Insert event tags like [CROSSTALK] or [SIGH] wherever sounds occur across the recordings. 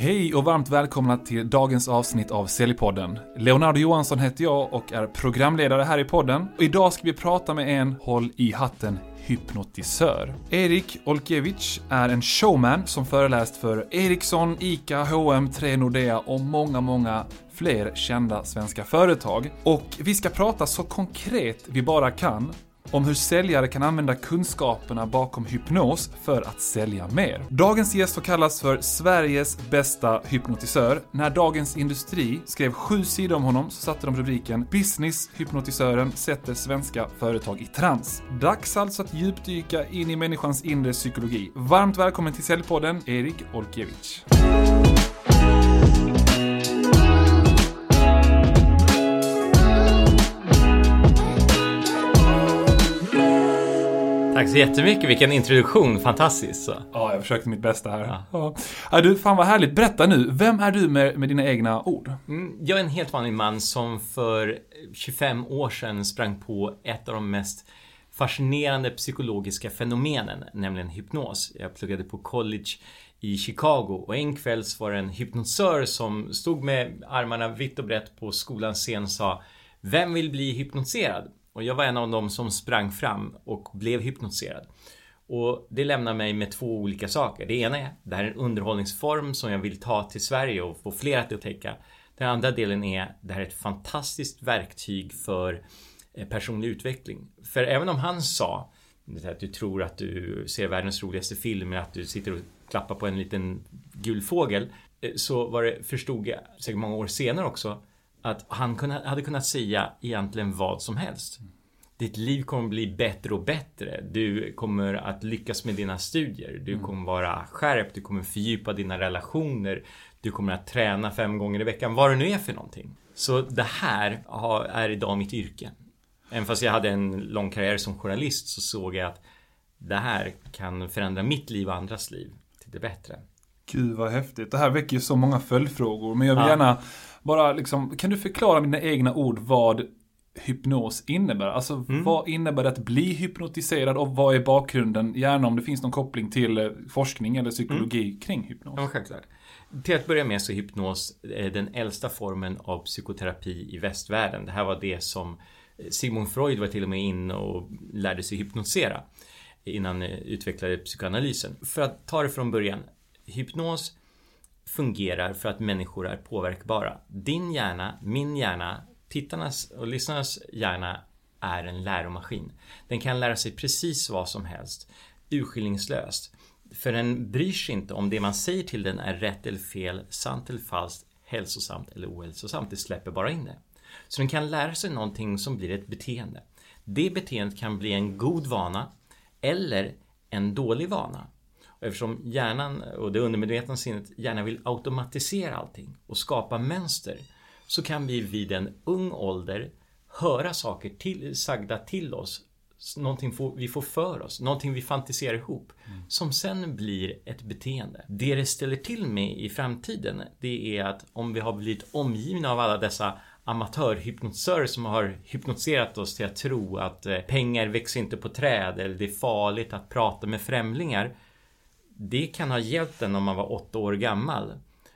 Hej och varmt välkomna till dagens avsnitt av Säljpodden. Leonardo Johansson heter jag och är programledare här i podden. Och idag ska vi prata med en, håll i hatten, hypnotisör. Erik Olkiewicz är en showman som föreläst för Ericsson, ICA, H&M, 3 Nordea och många, många fler kända svenska företag. Och vi ska prata så konkret vi bara kan om hur säljare kan använda kunskaperna bakom hypnos för att sälja mer. Dagens gäst har kallats för Sveriges bästa hypnotisör. När Dagens Industri skrev sju sidor om honom så satte de rubriken “Business hypnotisören sätter svenska företag i trans”. Dags alltså att djupdyka in i människans inre psykologi. Varmt välkommen till Säljpodden, Erik Olkiewicz. Tack så jättemycket, vilken introduktion, fantastiskt. Så. Ja, jag försökte mitt bästa här. Ja. Ja. Ja, du, fan vad härligt. Berätta nu, vem är du med, med dina egna ord? Mm, jag är en helt vanlig man som för 25 år sedan sprang på ett av de mest fascinerande psykologiska fenomenen, nämligen hypnos. Jag pluggade på college i Chicago och en kväll var det en hypnosör som stod med armarna vitt och brett på skolans scen och sa Vem vill bli hypnotiserad? Och jag var en av dem som sprang fram och blev hypnotiserad. Och det lämnar mig med två olika saker. Det ena är, det här är en underhållningsform som jag vill ta till Sverige och få fler att upptäcka. Den andra delen är, det här är ett fantastiskt verktyg för eh, personlig utveckling. För även om han sa att du tror att du ser världens roligaste film, att du sitter och klappar på en liten gul fågel, eh, så var det, förstod jag säkert många år senare också, att han hade kunnat säga egentligen vad som helst. Ditt liv kommer bli bättre och bättre. Du kommer att lyckas med dina studier. Du mm. kommer vara skärpt. Du kommer fördjupa dina relationer. Du kommer att träna fem gånger i veckan. Vad det nu är för någonting. Så det här är idag mitt yrke. Även fast jag hade en lång karriär som journalist så såg jag att det här kan förändra mitt liv och andras liv till det bättre. Gud vad häftigt. Det här väcker ju så många följdfrågor. Men jag vill ja. gärna bara liksom, kan du förklara med dina egna ord vad hypnos innebär? Alltså mm. vad innebär det att bli hypnotiserad och vad är bakgrunden? Gärna om det finns någon koppling till eh, forskning eller psykologi mm. kring hypnos. Ja, självklart. Till att börja med så är hypnos eh, den äldsta formen av psykoterapi i västvärlden. Det här var det som eh, Sigmund Freud var till och med inne och lärde sig hypnotisera innan utvecklade psykoanalysen. För att ta det från början. Hypnos fungerar för att människor är påverkbara. Din hjärna, min hjärna, tittarnas och lyssnarnas hjärna är en läromaskin. Den kan lära sig precis vad som helst, urskillningslöst. För den bryr sig inte om det man säger till den är rätt eller fel, sant eller falskt, hälsosamt eller ohälsosamt. Det släpper bara in det. Så den kan lära sig någonting som blir ett beteende. Det beteendet kan bli en god vana eller en dålig vana. Eftersom hjärnan och det undermedvetna sinnet gärna vill automatisera allting och skapa mönster så kan vi vid en ung ålder höra saker till, sagda till oss Någonting vi får för oss, någonting vi fantiserar ihop mm. som sen blir ett beteende. Det det ställer till med i framtiden det är att om vi har blivit omgivna av alla dessa amatörhypnotisörer som har hypnotiserat oss till att tro att eh, pengar växer inte på träd eller det är farligt att prata med främlingar det kan ha hjälpt en om man var åtta år gammal.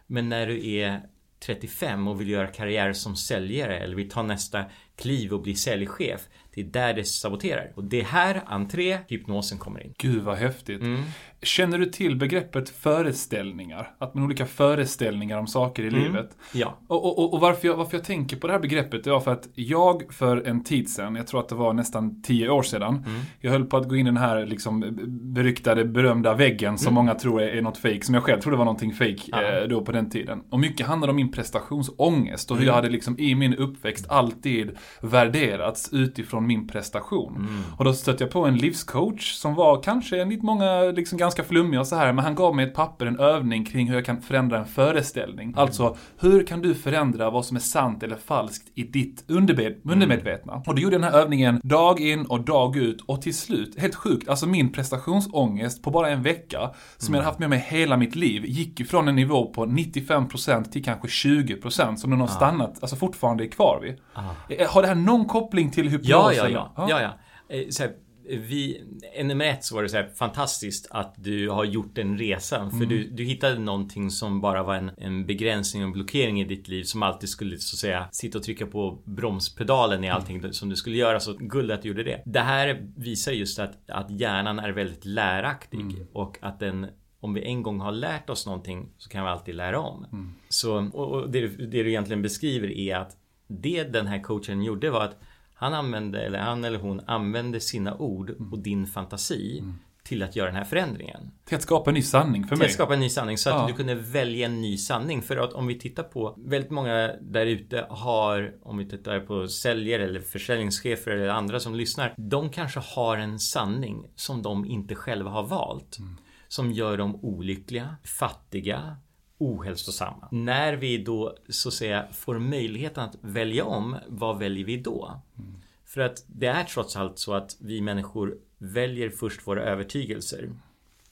Men när du är 35 och vill göra karriär som säljare eller vill ta nästa kliv och bli säljchef. Det är där det saboterar. Och det är här entré hypnosen kommer in. Gud vad häftigt. Mm. Känner du till begreppet föreställningar? Att man har olika föreställningar om saker i mm. livet. Ja. Och, och, och, varför, jag, varför jag tänker på det här begreppet, var för att jag för en tid sedan, jag tror att det var nästan tio år sedan, mm. jag höll på att gå in i den här liksom beryktade, berömda väggen som mm. många tror är, är något fake, som jag själv trodde var någonting fake eh, då på den tiden. Och mycket handlade om min prestationsångest och hur jag mm. hade liksom i min uppväxt alltid värderats utifrån min prestation. Mm. Och då stötte jag på en livscoach som var kanske enligt många liksom ganska flummig och så här, men han gav mig ett papper, en övning kring hur jag kan förändra en föreställning. Mm. Alltså, hur kan du förändra vad som är sant eller falskt i ditt undermed undermedvetna? Mm. Och då gjorde jag den här övningen dag in och dag ut och till slut, helt sjukt, alltså min prestationsångest på bara en vecka, som jag hade haft med mig hela mitt liv, gick ifrån en nivå på 95% till kanske 20% som den har stannat, alltså fortfarande är kvar vid. Ah. Eh, har det här någon koppling till hypnos? Ja, ja, ja. ja. ja, ja. Eh, så här, vi, nummer ett så var det så här fantastiskt att du har gjort den resan. För mm. du, du hittade någonting som bara var en, en begränsning och en blockering i ditt liv som alltid skulle så att säga sitta och trycka på bromspedalen i allting mm. som du skulle göra. Så guld att du gjorde det. Det här visar just att, att hjärnan är väldigt läraktig mm. och att den om vi en gång har lärt oss någonting så kan vi alltid lära om. Mm. Så, och det, det du egentligen beskriver är att det den här coachen gjorde var att han använde, eller han eller hon använde sina ord och din fantasi mm. till att göra den här förändringen. Till att skapa en ny sanning för mig. Till att skapa en ny sanning så att ja. du kunde välja en ny sanning. För att om vi tittar på väldigt många där ute har, om vi tittar på säljare eller försäljningschefer eller andra som lyssnar. De kanske har en sanning som de inte själva har valt. Mm. Som gör dem olyckliga, fattiga, ohälsosamma. När vi då så att säga får möjligheten att välja om, vad väljer vi då? Mm. För att det är trots allt så att vi människor väljer först våra övertygelser.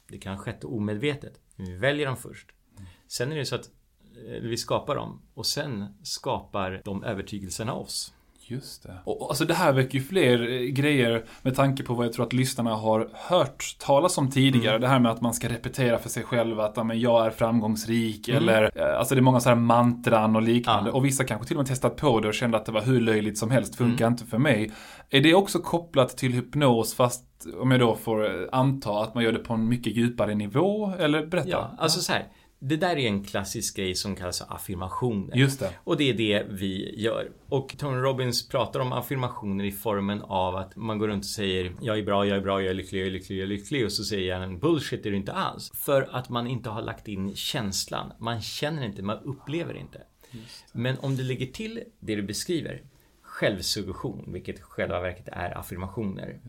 Det kan ha skett omedvetet. Vi väljer dem först. Sen är det så att eh, vi skapar dem och sen skapar de övertygelserna oss. Just det. Och, alltså det här väcker ju fler eh, grejer med tanke på vad jag tror att lyssnarna har hört talas om tidigare. Mm. Det här med att man ska repetera för sig själv att men, jag är framgångsrik mm. eller eh, alltså det är många sådana här mantran och liknande. Ja. Och vissa kanske till och med testat på det och kände att det var hur löjligt som helst, funkar mm. inte för mig. Är det också kopplat till hypnos fast om jag då får eh, anta att man gör det på en mycket djupare nivå? Eller berätta. Ja, alltså så här. Det där är en klassisk grej som kallas affirmationer. Just det. Och det är det vi gör. Och Tony Robbins pratar om affirmationer i formen av att man går runt och säger Jag är bra, jag är bra, jag är lycklig, jag är lycklig, jag är lycklig. Och så säger han bullshit är du inte alls. För att man inte har lagt in känslan. Man känner inte, man upplever inte. Men om du lägger till det du beskriver Självsuggestion, vilket själva verket är affirmationer.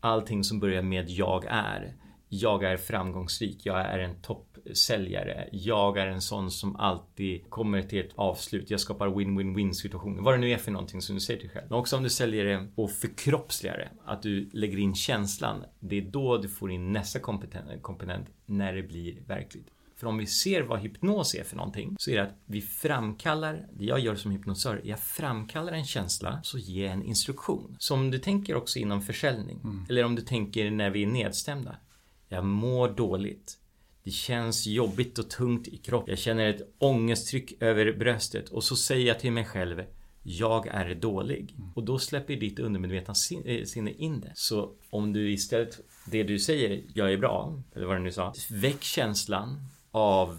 Allting som börjar med jag är. Jag är framgångsrik, jag är en topp säljare. Jag är en sån som alltid kommer till ett avslut. Jag skapar win-win-win situationer. Vad det nu är för någonting som du säger till dig själv. Men också om du säljer det och förkroppsligar det. Att du lägger in känslan. Det är då du får in nästa komponent när det blir verkligt. För om vi ser vad hypnos är för någonting så är det att vi framkallar, det jag gör som hypnosör, jag framkallar en känsla så ger jag en instruktion. Så om du tänker också inom försäljning mm. eller om du tänker när vi är nedstämda. Jag mår dåligt. Det känns jobbigt och tungt i kroppen. Jag känner ett ångesttryck över bröstet och så säger jag till mig själv jag är dålig. Mm. Och då släpper ditt undermedvetna eh, sinne in det. Så om du istället, det du säger, jag är bra, eller vad du nu sa, väck känslan av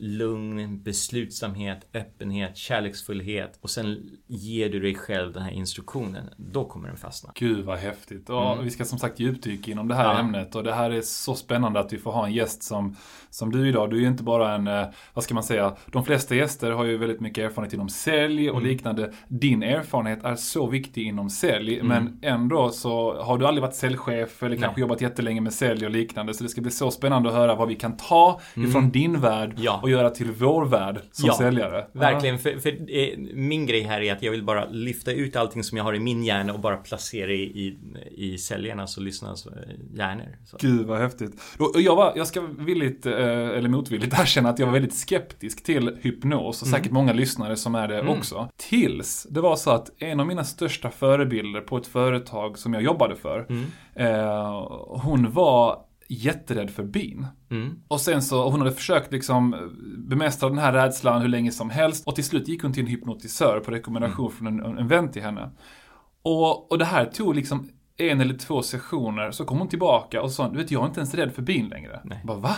lugn, beslutsamhet, öppenhet, kärleksfullhet och sen ger du dig själv den här instruktionen. Då kommer den fastna. Gud vad häftigt. Och mm. Vi ska som sagt djupdyka inom det här ja. ämnet och det här är så spännande att vi får ha en gäst som, som du idag. Du är ju inte bara en, eh, vad ska man säga, de flesta gäster har ju väldigt mycket erfarenhet inom sälj och mm. liknande. Din erfarenhet är så viktig inom sälj mm. men ändå så har du aldrig varit säljchef eller kanske Nej. jobbat jättelänge med sälj och liknande. Så det ska bli så spännande att höra vad vi kan ta mm. ifrån din värld ja och göra till vår värld som ja, säljare. Verkligen, för, för eh, min grej här är att jag vill bara lyfta ut allting som jag har i min hjärna och bara placera i, i, i säljarnas och lyssnarnas eh, hjärnor. Så. Gud vad häftigt. Och jag, var, jag ska villigt, eller motvilligt [LAUGHS] erkänna att jag var väldigt skeptisk till hypnos och mm. säkert många lyssnare som är det mm. också. Tills det var så att en av mina största förebilder på ett företag som jag jobbade för, mm. eh, hon var jätterädd för bin. Mm. Och sen så, hon hade försökt liksom bemästra den här rädslan hur länge som helst. Och till slut gick hon till en hypnotisör på rekommendation mm. från en, en vän till henne. Och, och det här tog liksom en eller två sessioner, så kom hon tillbaka och sa, du vet jag är inte ens rädd för bin längre. Nej. Jag bara, va?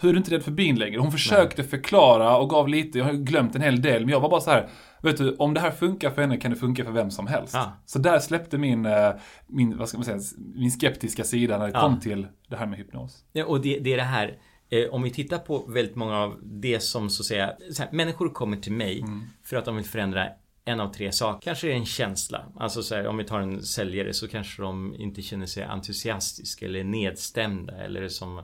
Hur är du inte rädd för bin längre? Hon försökte Nej. förklara och gav lite, jag har glömt en hel del, men jag var bara så här, vet du, om det här funkar för henne kan det funka för vem som helst. Ah. Så där släppte min, eh, min, vad ska man säga, min skeptiska sida när det ah. kom till det här med hypnos. Ja, och det, det är det här, eh, om vi tittar på väldigt många av det som så att säga, så här, människor kommer till mig mm. för att de vill förändra en av tre saker. Kanske är det en känsla. Alltså så här, om vi tar en säljare så kanske de inte känner sig entusiastiska eller nedstämda eller som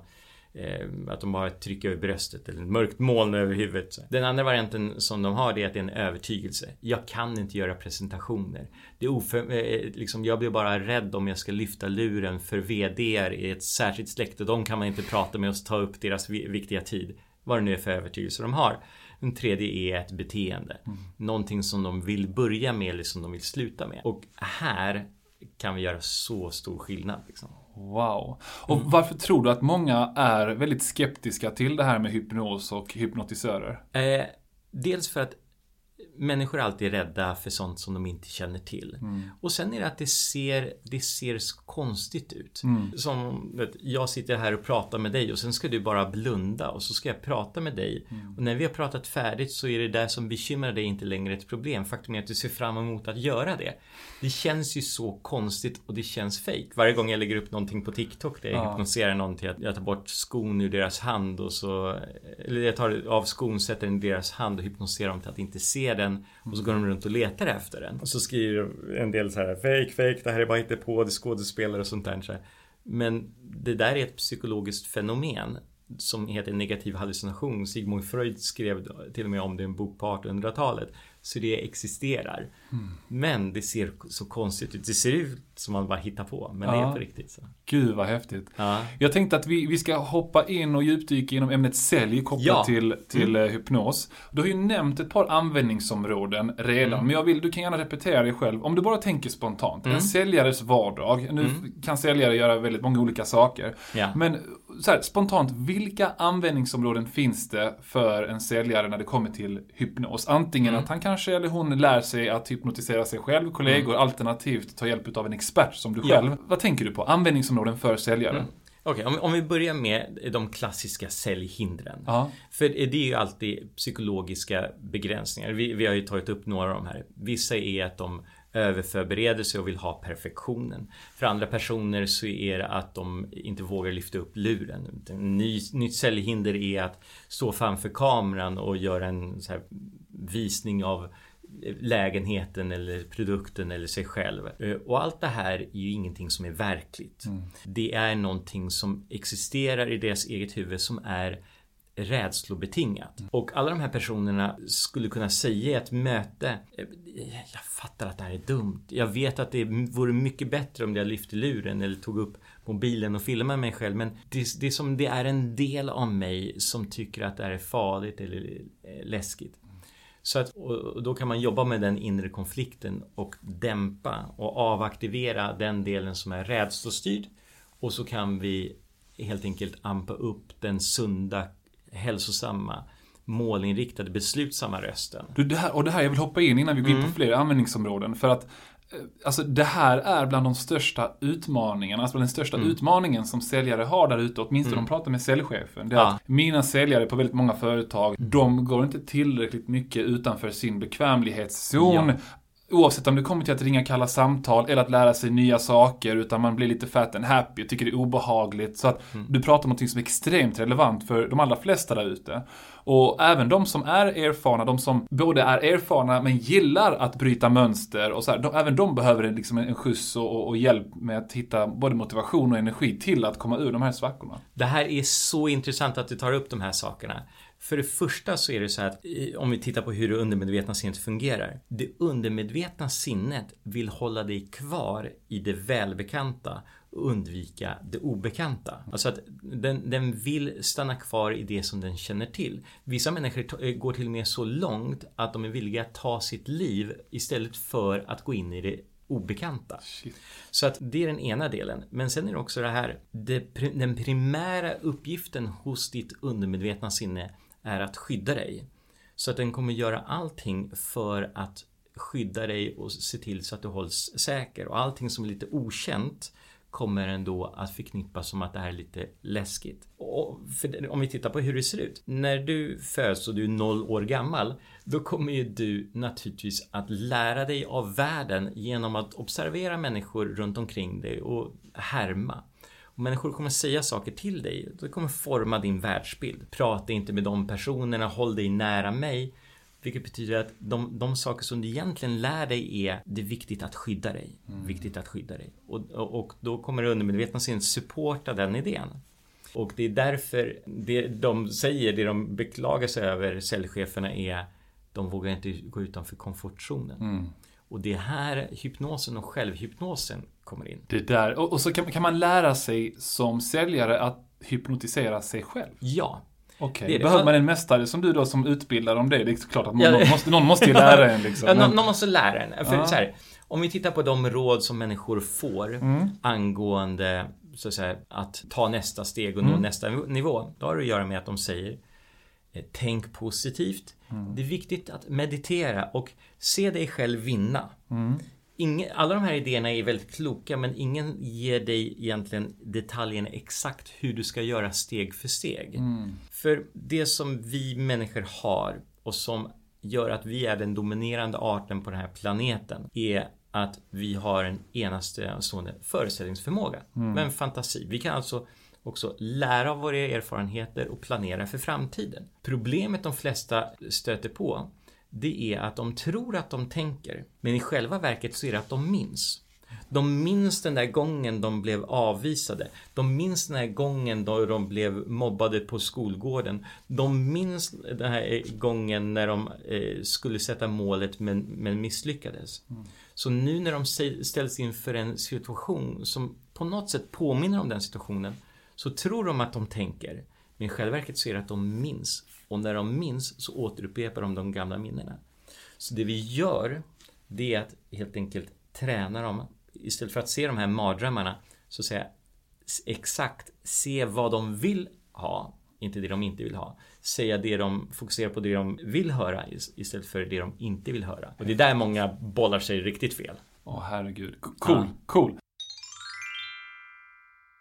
att de har ett tryck över bröstet eller ett mörkt moln över huvudet. Den andra varianten som de har det är att det är en övertygelse. Jag kan inte göra presentationer. Det är oför, eh, liksom, jag blir bara rädd om jag ska lyfta luren för VDR i ett särskilt släkte. De kan man inte prata med och ta upp deras viktiga tid. Vad det nu är för övertygelse de har. Den tredje är ett beteende. Mm. Någonting som de vill börja med eller som de vill sluta med. Och här kan vi göra så stor skillnad. Liksom. Wow. Och Mm. varför tror du att många är väldigt skeptiska till det här med hypnos och hypnotisörer? Eh, dels för att människor är alltid rädda för sånt som de inte känner till. Och sen är det att det ser, det ser konstigt ut. Som, vet, jag sitter här och pratar med dig och sen ska du bara blunda och så ska jag prata med dig. Och när vi har pratat färdigt så är det där som bekymrar dig inte längre ett problem. Faktum är att du ser fram emot att göra det. Det känns ju så konstigt och det känns fake. Varje gång jag lägger upp någonting på TikTok där jag Ja. hypnotiserar någon till att jag tar bort skon ur deras hand och så Eller jag tar av skon, sätter den i deras hand och hypnotiserar dem till att inte se den och så går de runt och letar efter den. Och så skriver en del så här fake, fake, det här är bara inte på det är skådespelare och sånt där. Så här. Men det där är ett psykologiskt fenomen som heter negativ hallucination. Sigmund Freud skrev till och med om det i en bok på 1800-talet. Så det existerar. Men det ser så konstigt ut. Det ser ut som man bara hittar på. Men det Ja. är på riktigt så. Gud vad häftigt. Ja. Jag tänkte att vi, vi ska hoppa in och djupdyka inom ämnet sälj kopplat Ja. till, till eh, hypnos. Du har ju nämnt ett par användningsområden redan, men jag vill, du kan gärna repetera dig själv. Om du bara tänker spontant, en säljares vardag. Nu kan säljare göra väldigt många olika saker. Ja. Men här, spontant, vilka användningsområden finns det för en säljare när det kommer till hypnos? Antingen att han kanske eller hon lär sig att hypnotisera sig själv, kollegor, alternativt ta hjälp av en expert som du själv. Vad tänker du på? Användningsområden för säljare? Okej, om, om vi börjar med de klassiska säljhindren. Ja. För det är ju alltid psykologiska begränsningar. Vi, vi har ju tagit upp några av de här. Vissa är att de överförbereder sig och vill ha perfektionen. För andra personer så är det att de inte vågar lyfta upp luren. En ny, nytt säljhinder är att stå framför kameran och göra en visning av lägenheten eller produkten eller sig själv. Eh, Och allt det här är ju ingenting som är verkligt. Det är någonting som existerar i deras eget huvud som är rädslobetingat. Och alla de här personerna skulle kunna säga i ett möte eh, Jag fattar att det här är dumt. Jag vet att det vore mycket bättre om jag lyfte luren eller tog upp mobilen och filmade mig själv. Men det, det är som det är en del av mig som tycker att det här är farligt eller eh, läskigt. Så att, då kan man jobba med den inre konflikten och dämpa och avaktivera den delen som är rädslostyrd. Och så kan vi helt enkelt ampa upp den sunda, hälsosamma, målinriktade, beslutsamma rösten. Du, det här, och det här, jag vill hoppa in innan vi går in på fler användningsområden. För att Alltså det här är bland de största utmaningarna, alltså den största utmaningen som säljare har där ute, åtminstone de pratar med säljchefen. Det är Ja. att mina säljare på väldigt många företag, de går inte tillräckligt mycket utanför sin bekvämlighetszon. Ja. Oavsett om det kommer till att ringa kalla samtal eller att lära sig nya saker, utan man blir lite fat and happy och tycker det är obehagligt. Så att du pratar om något som är extremt relevant för de allra flesta där ute. Och även de som är erfarna, de som både är erfarna men gillar att bryta mönster och så här, de, även de behöver en, liksom en, skjuts och, och, och hjälp med att hitta både motivation och energi till att komma ur de här svackorna. Det här är så intressant att du tar upp de här sakerna. För det första så är det så här att om vi tittar på hur det undermedvetna sinnet fungerar. Det undermedvetna sinnet vill hålla dig kvar i det välbekanta undvika det obekanta. Alltså att den, den vill stanna kvar i det som den känner till. Vissa människor eh, går till och med så långt att de är villiga att ta sitt liv istället för att gå in i det obekanta. Shit. Så att det är den ena delen. Men sen är det också det här. Det, den primära uppgiften hos ditt undermedvetna sinne är att skydda dig. Så att den kommer göra allting för att skydda dig och se till så att du hålls säker. Och allting som är lite okänt kommer ändå att förknippas som att det här är lite läskigt. Och för om vi tittar på hur det ser ut. När du föds och du är noll år gammal, då kommer ju du naturligtvis att lära dig av världen genom att observera människor runt omkring dig och härma. Och människor kommer säga saker till dig. Det kommer forma din världsbild. Prata inte med de personerna, håll dig nära mig. Vilket betyder att de, de saker som du egentligen lär dig är det är viktigt att skydda dig. Viktigt att skydda dig. Och, och, då kommer det undermedvetna sinnet supporta den idén. Och det är därför det de säger, det de beklagar sig över säljcheferna är de vågar inte gå utanför komfortzonen. Och det är här hypnosen och självhypnosen kommer in. Det där, och, och så kan, kan man lära sig som säljare att hypnotisera sig själv. Ja, Okej, det. behöver man en mästare som du då som utbildar om det? Det är klart att någon, någon, måste, någon måste ju lära en liksom. Ja, någon, någon måste lära en. För så här, om vi tittar på de råd som människor får Mm. angående så att, säga, att ta nästa steg och nå nästa nivå. Då har det att göra med att de säger eh, Tänk positivt. Det är viktigt att meditera och se dig själv vinna. Ingen, alla de här idéerna är väldigt kloka men ingen ger dig egentligen detaljerna exakt hur du ska göra steg för steg. För det som vi människor har och som gör att vi är den dominerande arten på den här planeten är att vi har en enastående föreställningsförmåga. Med en fantasi. Vi kan alltså också lära av våra erfarenheter och planera för framtiden. Problemet de flesta stöter på det är att de tror att de tänker, men i själva verket så är det att de minns. De minns den där gången de blev avvisade. De minns den här gången då de blev mobbade på skolgården. De minns den här gången när de eh, skulle sätta målet men, men misslyckades. Så nu när de ställs inför en situation som på något sätt påminner om den situationen så tror de att de tänker. Men i själva verket så är det att de minns. Och när de minns så återupprepar de de gamla minnena. Så det vi gör det är att helt enkelt träna dem istället för att se de här mardrömmarna så att säga exakt se vad de vill ha inte det de inte vill ha. Säga det de fokuserar på det de vill höra istället för det de inte vill höra. Och det är där många bollar sig riktigt fel. Åh herregud. Cool, cool.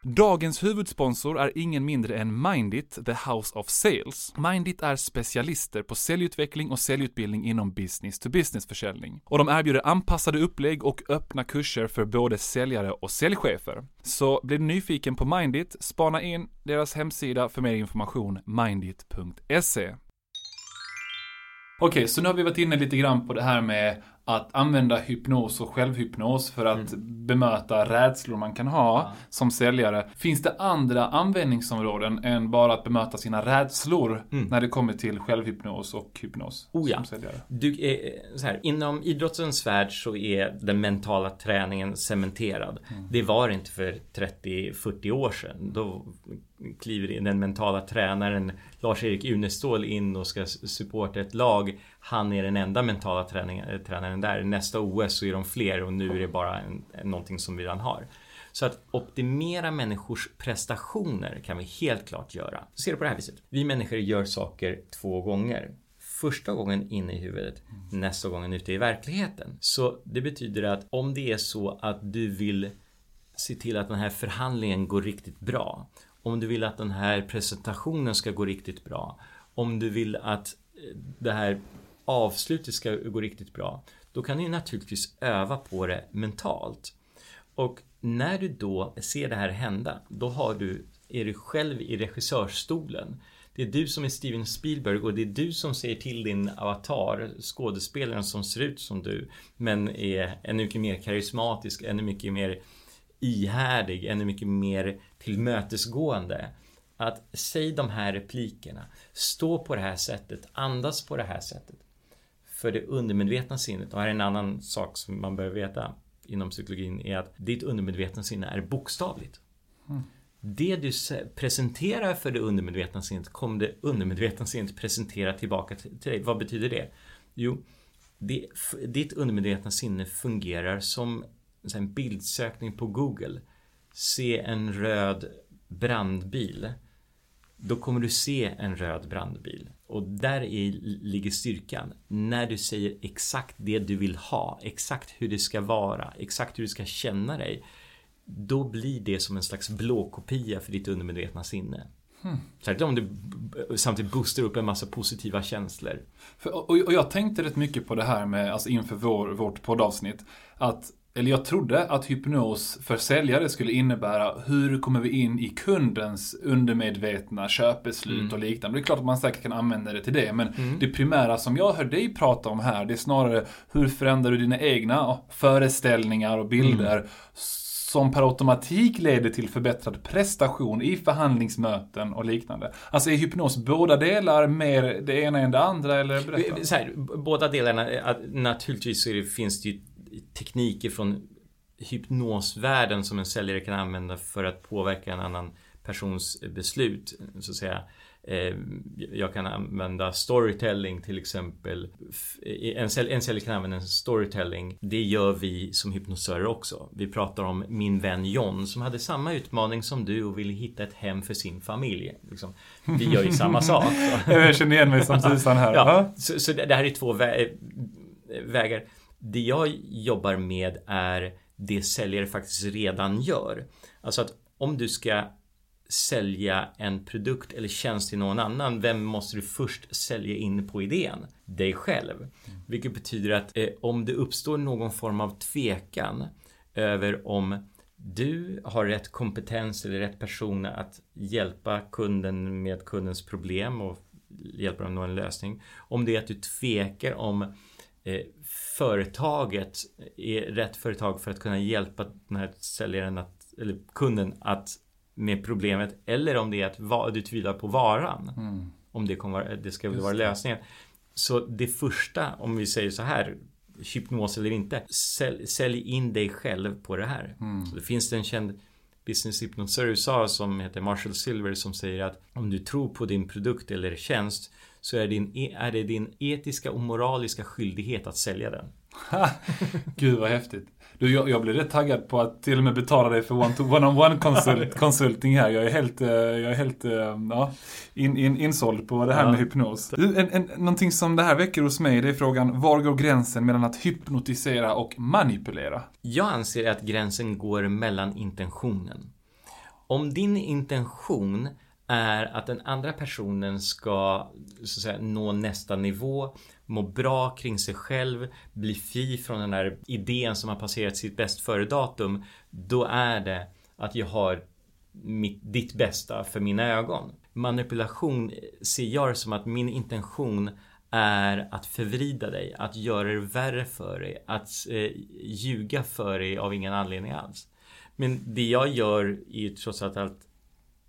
Dagens huvudsponsor är ingen mindre än Mindit, the House of Sales. Mindit är specialister på säljutveckling och säljutbildning inom business to business försäljning. Och de erbjuder anpassade upplägg och öppna kurser för både säljare och säljchefer. Så blir du nyfiken på Mindit, spana in deras hemsida för mer information, mindit.se. Okej, så nu har vi varit inne lite grann på det här med att använda hypnos och självhypnos för att mm. bemöta rädslor man kan ha ja. som säljare. Finns det andra användningsområden än bara att bemöta sina rädslor mm. när det kommer till självhypnos och hypnos oh ja. Du, eh, så här, inom idrottens värld så är den mentala träningen cementerad. Mm. Det var det inte för 30-40 år sedan. Då kliver in den mentala tränaren Lars-Erik Unestål in och ska supporta ett lag. Han är den enda mentala eh, tränaren där. Nästa OS så är de fler och nu är det bara en, någonting som vi redan har. Så att optimera människors prestationer kan vi helt klart göra. Se det på det här viset. Vi människor gör saker två gånger. Första gången inne i huvudet, nästa gången ute i verkligheten. Så det betyder att om det är så att du vill se till att den här förhandlingen går riktigt bra om du vill att den här presentationen ska gå riktigt bra. Om du vill att eh, det här avslutet ska gå riktigt bra. Då kan du naturligtvis öva på det mentalt. Och när du då ser det här hända, då har du, är du själv i regissörstolen. Det är du som är Steven Spielberg och det är du som säger till din avatar, skådespelaren som ser ut som du, men är ännu mycket mer karismatisk, ännu mycket mer ihärdig, ännu mycket mer tillmötesgående. Att säg de här replikerna, stå på det här sättet, andas på det här sättet. För det undermedvetna sinnet, och här är en annan sak som man behöver veta inom psykologin, är att ditt undermedvetna sinne är bokstavligt. Mm. Det du presenterar för det undermedvetna sinnet kommer det undermedvetna sinnet presentera tillbaka till dig. Vad betyder det? Jo, det, ditt undermedvetna sinne fungerar som en bildsökning på Google se en röd brandbil. Då kommer du se en röd brandbil. Och där är, ligger styrkan. När du säger exakt det du vill ha, exakt hur det ska vara, exakt hur du ska känna dig. Då blir det som en slags blåkopia för ditt undermedvetna sinne. Hmm. Särskilt om du samtidigt boostar upp en massa positiva känslor. För, och, och, jag tänkte rätt mycket på det här med, alltså inför vår, vårt poddavsnitt. Att eller jag trodde att hypnos för säljare skulle innebära hur kommer vi in i kundens undermedvetna köpbeslut mm. och liknande. Det är klart att man säkert kan använda det till det, men mm. det primära som jag hör dig prata om här, det är snarare hur förändrar du dina egna föreställningar och bilder mm. som per automatik leder till förbättrad prestation i förhandlingsmöten och liknande. Alltså är hypnos båda delar mer det ena än det andra eller berätta? Här, båda delarna, naturligtvis så det, finns det ju tekniker från hypnosvärlden som en säljare kan använda för att påverka en annan persons beslut. Så att säga. Eh, jag kan använda storytelling till exempel. En, en säljare kan använda storytelling. Det gör vi som hypnosörer också. Vi pratar om min vän John som hade samma utmaning som du och ville hitta ett hem för sin familj. Liksom. Vi gör ju samma [LAUGHS] sak. jag känner igen mig som tusan här. Ja, så, så, det här är två vä vägar. Det jag jobbar med är det säljare faktiskt redan gör. Alltså att om du ska sälja en produkt eller tjänst till någon annan, vem måste du först sälja in på idén? Dig själv. Vilket betyder att eh, om det uppstår någon form av tvekan över om du har rätt kompetens eller rätt person att hjälpa kunden med kundens problem och hjälpa dem nå en lösning. Om det är att du tvekar om eh, företaget är rätt företag för att kunna hjälpa den här säljaren att, eller kunden att med problemet eller om det är att du tvivlar på varan. Mm. Om det, kommer, det ska vara lösningen. Så det första, om vi säger så här, hypnos eller inte, sälj, sälj in dig själv på det här. Mm. Så det finns en känd business hypnosör i USA som heter Marshall Silver som säger att om du tror på din produkt eller tjänst så är, din, är det din etiska och moraliska skyldighet att sälja den. Gud vad häftigt. Du, jag, jag blir rätt taggad på att till och med betala dig för one-on-one konsult, konsulting här. Jag är helt, eh, jag är helt eh, ja, in, in, insåld på det här ja. med hypnos. En, en, någonting som det här väcker hos mig, det är frågan, var går gränsen mellan att hypnotisera och manipulera? Jag anser att gränsen går mellan intentionen. Om din intention är att den andra personen ska så att säga, nå nästa nivå, må bra kring sig själv, bli fri från den där idén som har passerat sitt bäst före datum. Då är det att jag har mitt, ditt bästa för mina ögon. Manipulation ser jag som att min intention är att förvrida dig, att göra det värre för dig, att eh, ljuga för dig av ingen anledning alls. Men det jag gör är ju trots allt att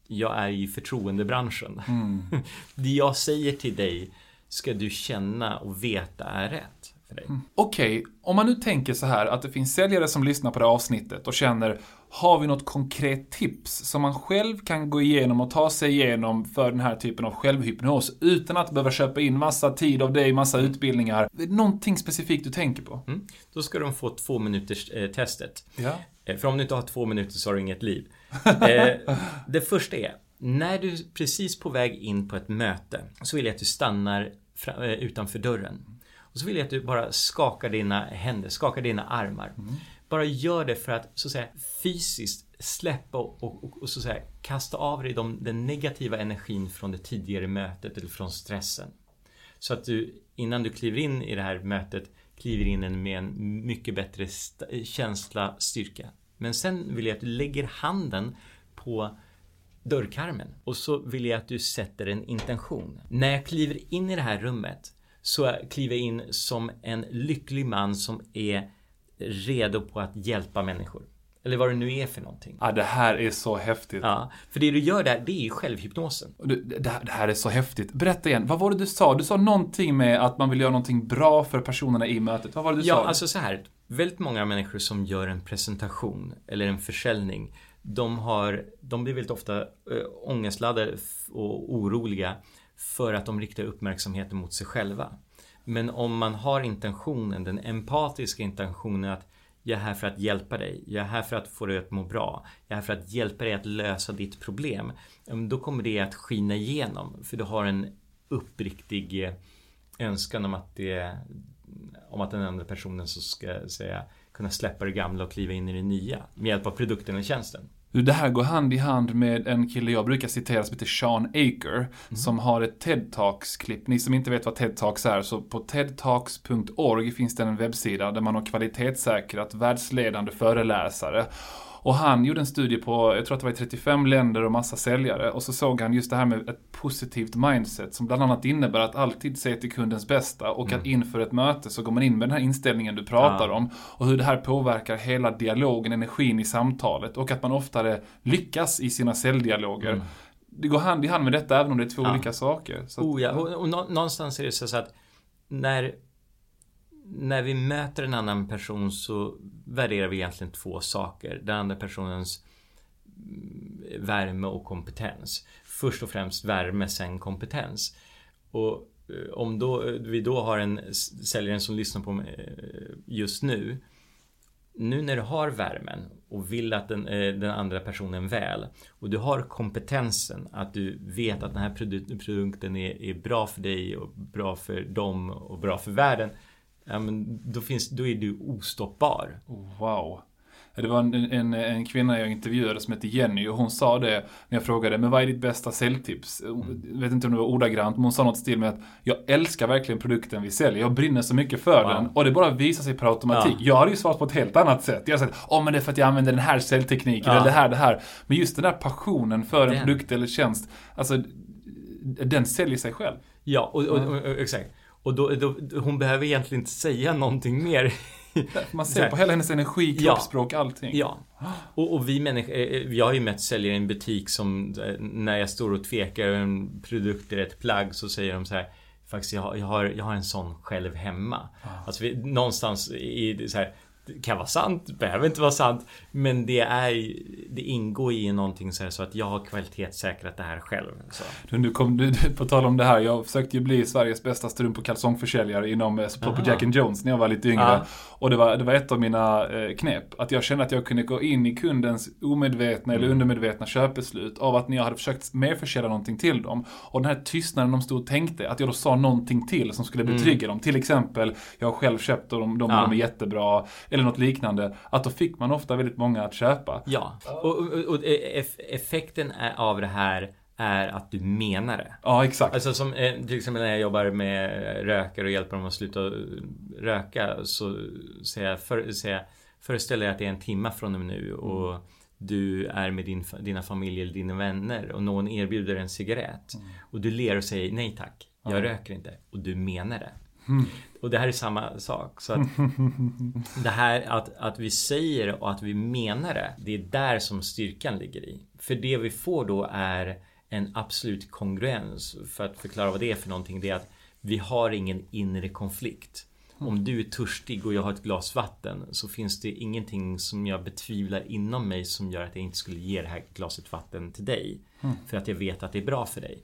jag är i förtroendebranschen. Mm. [LAUGHS] det jag säger till dig ska du känna och veta är rätt för dig. Mm. Okej, okay. om man nu tänker så här att det finns säljare som lyssnar på det här avsnittet och känner har vi något konkret tips som man själv kan gå igenom och ta sig igenom för den här typen av självhypnos utan att behöva köpa in massa tid av dig, massa utbildningar. Någonting specifikt du tänker på? Mm. Då ska de få två minuters eh, testet. Ja. Eh, för om du inte har två minuter så har du inget liv. Eh, [LAUGHS] det första är, när du är precis på väg in på ett möte så vill jag att du stannar eh, utanför dörren. Och så vill jag att du bara skakar dina händer, skakar dina armar. Mm. Bara gör det för att så att säga fysiskt släppa och, och, och så att säga, kasta av dig de, den negativa energin från det tidigare mötet eller från stressen. Så att du innan du kliver in i det här mötet kliver in med en mycket bättre känsla, styrka. Men sen vill jag att du lägger handen på dörrkarmen och så vill jag att du sätter en intention. När jag kliver in i det här rummet så kliver jag in som en lycklig man som är redo på att hjälpa människor. Eller vad det nu är för någonting. Ja, det här är så häftigt. Ja, för det du gör där, det är ju självhypnosen. Det, det, här är så häftigt. Berätta igen, vad var det du sa? Du sa någonting med att man vill göra någonting bra för personerna i mötet. Vad var det du ja, sa? Ja, alltså så här. Väldigt många människor som gör en presentation eller en försäljning de, har, de blir väldigt ofta äh, ångestladdade och oroliga för att de riktar uppmärksamheten mot sig själva. Men om man har intentionen, den empatiska intentionen att jag är här för att hjälpa dig, jag är här för att få dig att må bra, jag är här för att hjälpa dig att lösa ditt problem. Då kommer det att skina igenom för du har en uppriktig eh, önskan om att, det, om att den andra personen så ska säga kunna släppa det gamla och kliva in i det nya med hjälp av produkten eller tjänsten. Det här går hand i hand med en kille jag brukar citera som heter Sean Aker. Mm. Som har ett TED Talks-klipp. Ni som inte vet vad TED Talks är, så på tedtalks.org finns det en webbsida där man har kvalitetssäkrat världsledande föreläsare. Och han gjorde en studie på, jag tror att det var i 35 länder och massa säljare. Och så såg han just det här med ett positivt mindset som bland annat innebär att alltid se till kundens bästa och mm. att inför ett möte så går man in med den här inställningen du pratar ja. om. Och hur det här påverkar hela dialogen, energin i samtalet och att man oftare lyckas i sina säljdialoger. Mm. Det går hand i hand med detta även om det är två ja. olika saker. Så att, oh ja, och, och någonstans är det så att när när vi möter en annan person så värderar vi egentligen två saker. Den andra personens mm, värme och kompetens. Först och främst värme, sen kompetens. Och eh, om då, eh, vi då har en säljare som lyssnar på mig eh, just nu. Nu när du har värmen och vill att den, den andra personen väl och du har kompetensen att du vet att den här produkten är, är bra för dig och bra för dem och bra för världen. Ja, men då, finns, då är du ostoppbar. Wow. Det var en, en, en, kvinna jag intervjuade som hette Jenny och hon sa det när jag frågade, men vad är ditt bästa säljtips? Mm. Jag vet inte om det var ordagrant, men hon sa något stil med att jag älskar verkligen produkten vi säljer. Jag brinner så mycket för wow. den och det bara visar sig per automatik. Ja. Jag hade ju svarat på ett helt annat sätt. Jag hade sagt, åh men det är för att jag använder den här säljtekniken ja. eller det här, det här. Men just den där passionen för en produkt eller tjänst, alltså den säljer sig själv. Ja, och, och, och, och exakt. Och då, då, hon behöver egentligen inte säga någonting mer. [LAUGHS] Man ser på hela hennes energi, kroppsspråk, ja. allting. Ja. Och, och vi människor, eh, eh, jag har ju mött säljare i en butik som eh, när jag står och tvekar en produkt eller ett plagg så säger de så här Faktiskt jag har, jag har, jag har en sån själv hemma. Ah. Alltså vi, någonstans i så här det kan vara sant, behöver inte vara sant. Men det är Det ingår i någonting så, så att jag har kvalitetssäkrat det här själv. Så. Du, nu kom du, på tal om det här. Jag försökte ju bli Sveriges bästa strump och kalsongförsäljare inom eh, på, på Jack and Jones när jag var lite yngre. Aha. Och det var, det var ett av mina eh, knep. Att jag kände att jag kunde gå in i kundens omedvetna mm. eller undermedvetna köpbeslut av att när jag hade försökt merförsälja någonting till dem. Och den här tystnaden de stod och tänkte, att jag då sa någonting till som skulle betrygga mm. dem. Till exempel, jag har själv köpt dem, de, ja. de är jättebra eller något liknande, att då fick man ofta väldigt många att köpa. Ja, och, och, och effekten av det här är att du menar det. Ja, exakt. Alltså som eh, till exempel när jag jobbar med rökare och hjälper dem att sluta röka så säger jag, för, säger jag föreställ dig att det är en timme från och med nu och du är med din, dina familj eller dina vänner och någon erbjuder en cigarett mm. och du ler och säger nej tack, jag mm. röker inte och du menar det. Mm. Och det här är samma sak. Så att det här att, att vi säger och att vi menar det. Det är där som styrkan ligger i. För det vi får då är en absolut kongruens. För att förklara vad det är för någonting. Det är att vi har ingen inre konflikt. Om du är törstig och jag har ett glas vatten så finns det ingenting som jag betvivlar inom mig som gör att jag inte skulle ge det här glaset vatten till dig. Mm. För att jag vet att det är bra för dig.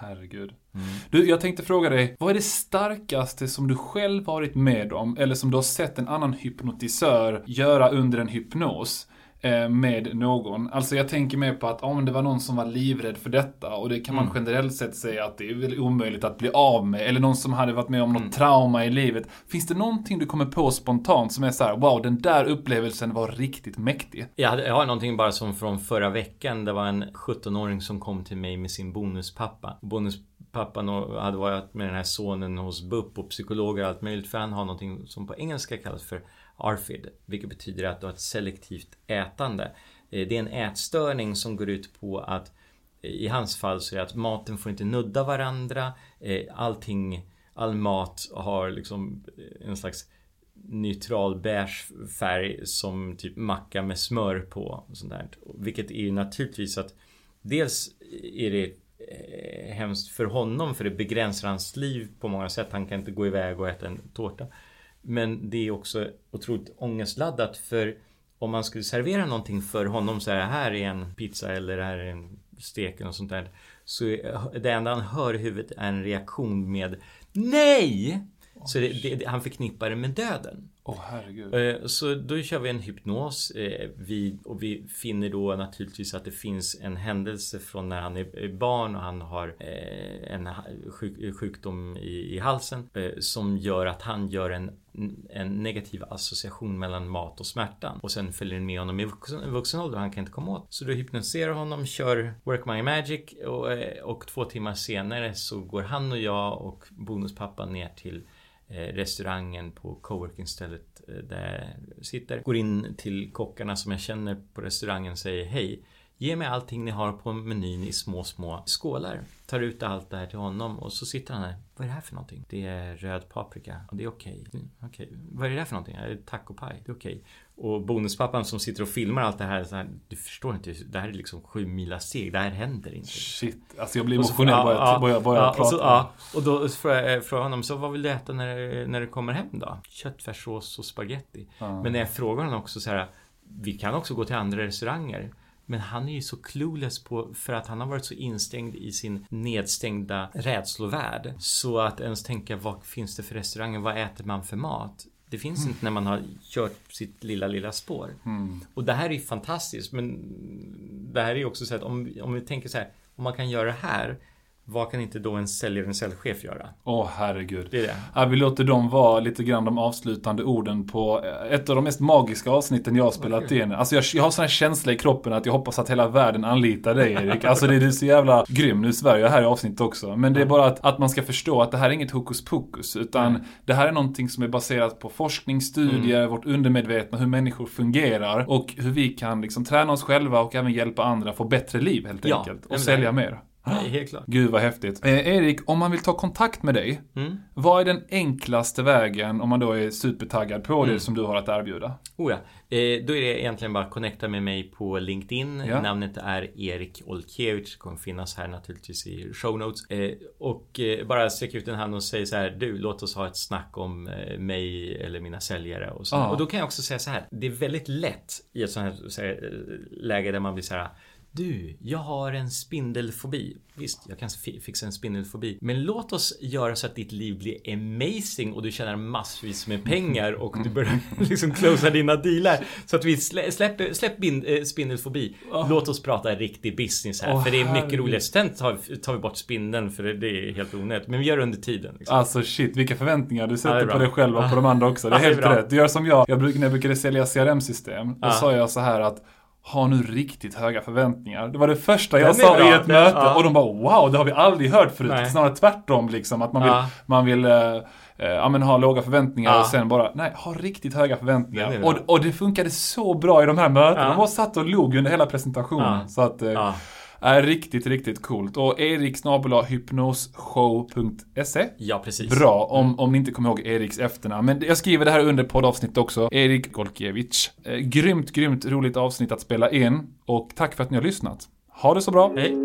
Herregud. Mm. Du, jag tänkte fråga dig, vad är det starkaste som du själv varit med om, eller som du har sett en annan hypnotisör göra under en hypnos? Eh, med någon. Alltså jag tänker mer på att om det var någon som var livrädd för detta och det kan man mm. generellt sett säga att det är väl omöjligt att bli av med. Eller någon som hade varit med om något mm. trauma i livet. Finns det någonting du kommer på spontant som är så här: wow den där upplevelsen var riktigt mäktig? Jag, hade, jag har någonting bara som från förra veckan. Det var en 17-åring som kom till mig med sin bonuspappa. Bonuspappan hade varit med den här sonen hos BUP och psykologer och allt möjligt. För han har någonting som på engelska kallas för ARFID, vilket betyder att du har ett selektivt ätande. Eh, det är en ätstörning som går ut på att eh, i hans fall så är det att maten får inte nudda varandra. Eh, allting, all mat har liksom en slags neutral beige färg som typ macka med smör på. Och sånt där. Vilket är ju naturligtvis att dels är det hemskt för honom för det begränsar hans liv på många sätt. Han kan inte gå iväg och äta en tårta. Men det är också otroligt ångestladdat för om man skulle servera någonting för honom så här, här är en pizza eller här är en stek eller sånt där. Så det enda han hör i huvudet är en reaktion med Nej! Så det, det, han förknippar det med döden. Oh, herregud. Eh, så då kör vi en hypnos. Eh, vi, och vi finner då naturligtvis att det finns en händelse från när han är barn och han har eh, en sjukdom i, halsen. Som gör att han gör en, en negativ association mellan mat och smärtan. Och sen följer den med honom i vuxen, vuxen ålder och han kan inte komma åt. Så du hypnotiserar honom, kör Work My Magic och, och två timmar senare så går han och jag och bonuspappan ner till Eh, restaurangen på coworkingstället eh, där jag sitter. Går in till kockarna som jag känner på restaurangen och säger hej. Ge mig allting ni har på menyn i små, små skålar. Tar ut allt det här till honom och så sitter han där. Vad är det här för någonting? Det är röd paprika och det är okej. Okay. Mm, okay. Vad är det här för någonting? Är det tacopaj? Det är okej. Okay. Och bonuspappan som sitter och filmar allt det här, så här Du förstår inte, det här är liksom sju mila steg. Det här händer inte. Shit, alltså jag blir emotionell bara jag börjar, börjar ja, prata. Och, så, ja, och då frågar jag honom, så vad vill du äta när, när du kommer hem då? Köttfärssås och spaghetti. Ja. Men när jag frågar honom också så här Vi kan också gå till andra restauranger. Men han är ju så clueless på, för att han har varit så instängd i sin nedstängda rädslovärld. Så att ens tänka, vad finns det för restauranger? Vad äter man för mat? Det finns mm. inte när man har kört sitt lilla, lilla spår. Mm. Och det här är fantastiskt, men det här är också så att om, om vi tänker så här, om man kan göra det här vad kan inte då en säljare, en säljchef göra? Åh oh, herregud. Det är det. Ja, vi låter dem vara lite grann de avslutande orden på ett av de mest magiska avsnitten jag har spelat okay. in. Alltså jag, jag har sån här känsla i kroppen att jag hoppas att hela världen anlitar dig Erik. Alltså det är så jävla grym. Nu svär jag här i avsnittet också. Men det är bara att, att man ska förstå att det här är inget hokus pokus. Utan mm. det här är någonting som är baserat på forskning, studier, mm. vårt undermedvetna, hur människor fungerar. Och hur vi kan liksom träna oss själva och även hjälpa andra få bättre liv helt enkelt. Ja, och sälja mer. Nej, helt klart. Gud vad häftigt. Eh, Erik, om man vill ta kontakt med dig, mm. vad är den enklaste vägen om man då är supertaggad på mm. det som du har att erbjuda? Oh ja. Eh, då är det egentligen bara att connecta med mig på LinkedIn. Ja. Namnet är Erik Olkiewicz. kommer finnas här naturligtvis i show notes. Eh, och eh, bara sträcka ut en hand och säga så här. Du, låt oss ha ett snack om eh, mig eller mina säljare. Och, så. Ah. och då kan jag också säga så här. Det är väldigt lätt i ett sånt här, så här eh, läge där man blir så här du, jag har en spindelfobi. Visst, jag kan fixa en spindelfobi. Men låt oss göra så att ditt liv blir amazing och du tjänar massvis med pengar och du börjar [LAUGHS] liksom closea dina dealar. Så att vi slä, släpper, släpp bin, äh, spindelfobi. Låt oss prata riktig business här. Oh, för det är mycket roligare. Sen tar, tar vi bort spindeln för det är helt onödigt. Men vi gör det under tiden. Liksom. Alltså shit, vilka förväntningar du sätter ja, på dig själv och på de andra också. Det är ja, helt det är rätt. Du gör som jag. jag när jag brukade sälja CRM-system. Då ja. sa jag så här att har nu riktigt höga förväntningar. Det var det första jag sa i ett det, möte ja. och de bara wow, det har vi aldrig hört förut. Nej. Snarare tvärtom liksom. Att man vill, ja. man vill äh, men ha låga förväntningar ja. och sen bara, nej, ha riktigt höga förväntningar. Det och, och det funkade så bra i de här mötena. De bara satt och log under hela presentationen. Så att, äh, är riktigt, riktigt coolt. Och Erik hypnosshow.se Ja, precis. Bra, om, mm. om ni inte kommer ihåg Eriks efternamn. Men jag skriver det här under poddavsnittet också. Erik Golkiewicz. Eh, grymt, grymt roligt avsnitt att spela in. Och tack för att ni har lyssnat. Ha det så bra. Hej.